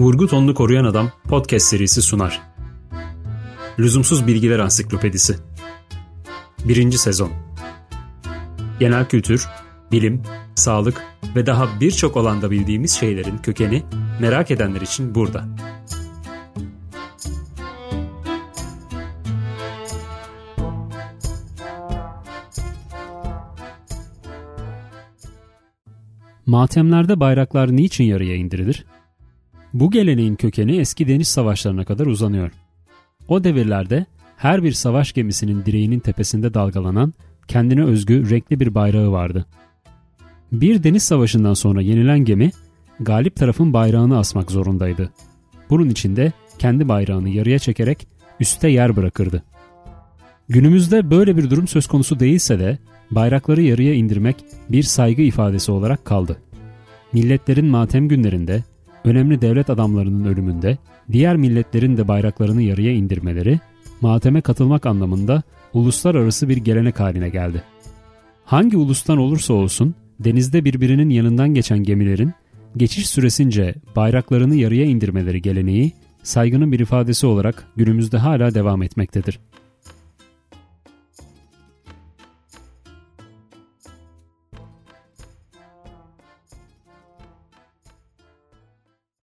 Vurgu Tonlu Koruyan Adam podcast serisi sunar. Lüzumsuz Bilgiler Ansiklopedisi 1. Sezon Genel kültür, bilim, sağlık ve daha birçok alanda bildiğimiz şeylerin kökeni merak edenler için burada. Matemlerde bayraklar niçin yarıya indirilir? Bu geleneğin kökeni eski deniz savaşlarına kadar uzanıyor. O devirlerde her bir savaş gemisinin direğinin tepesinde dalgalanan kendine özgü renkli bir bayrağı vardı. Bir deniz savaşından sonra yenilen gemi galip tarafın bayrağını asmak zorundaydı. Bunun için de kendi bayrağını yarıya çekerek üste yer bırakırdı. Günümüzde böyle bir durum söz konusu değilse de bayrakları yarıya indirmek bir saygı ifadesi olarak kaldı. Milletlerin matem günlerinde, önemli devlet adamlarının ölümünde, diğer milletlerin de bayraklarını yarıya indirmeleri, mateme katılmak anlamında uluslararası bir gelenek haline geldi. Hangi ulustan olursa olsun, denizde birbirinin yanından geçen gemilerin, geçiş süresince bayraklarını yarıya indirmeleri geleneği, saygının bir ifadesi olarak günümüzde hala devam etmektedir.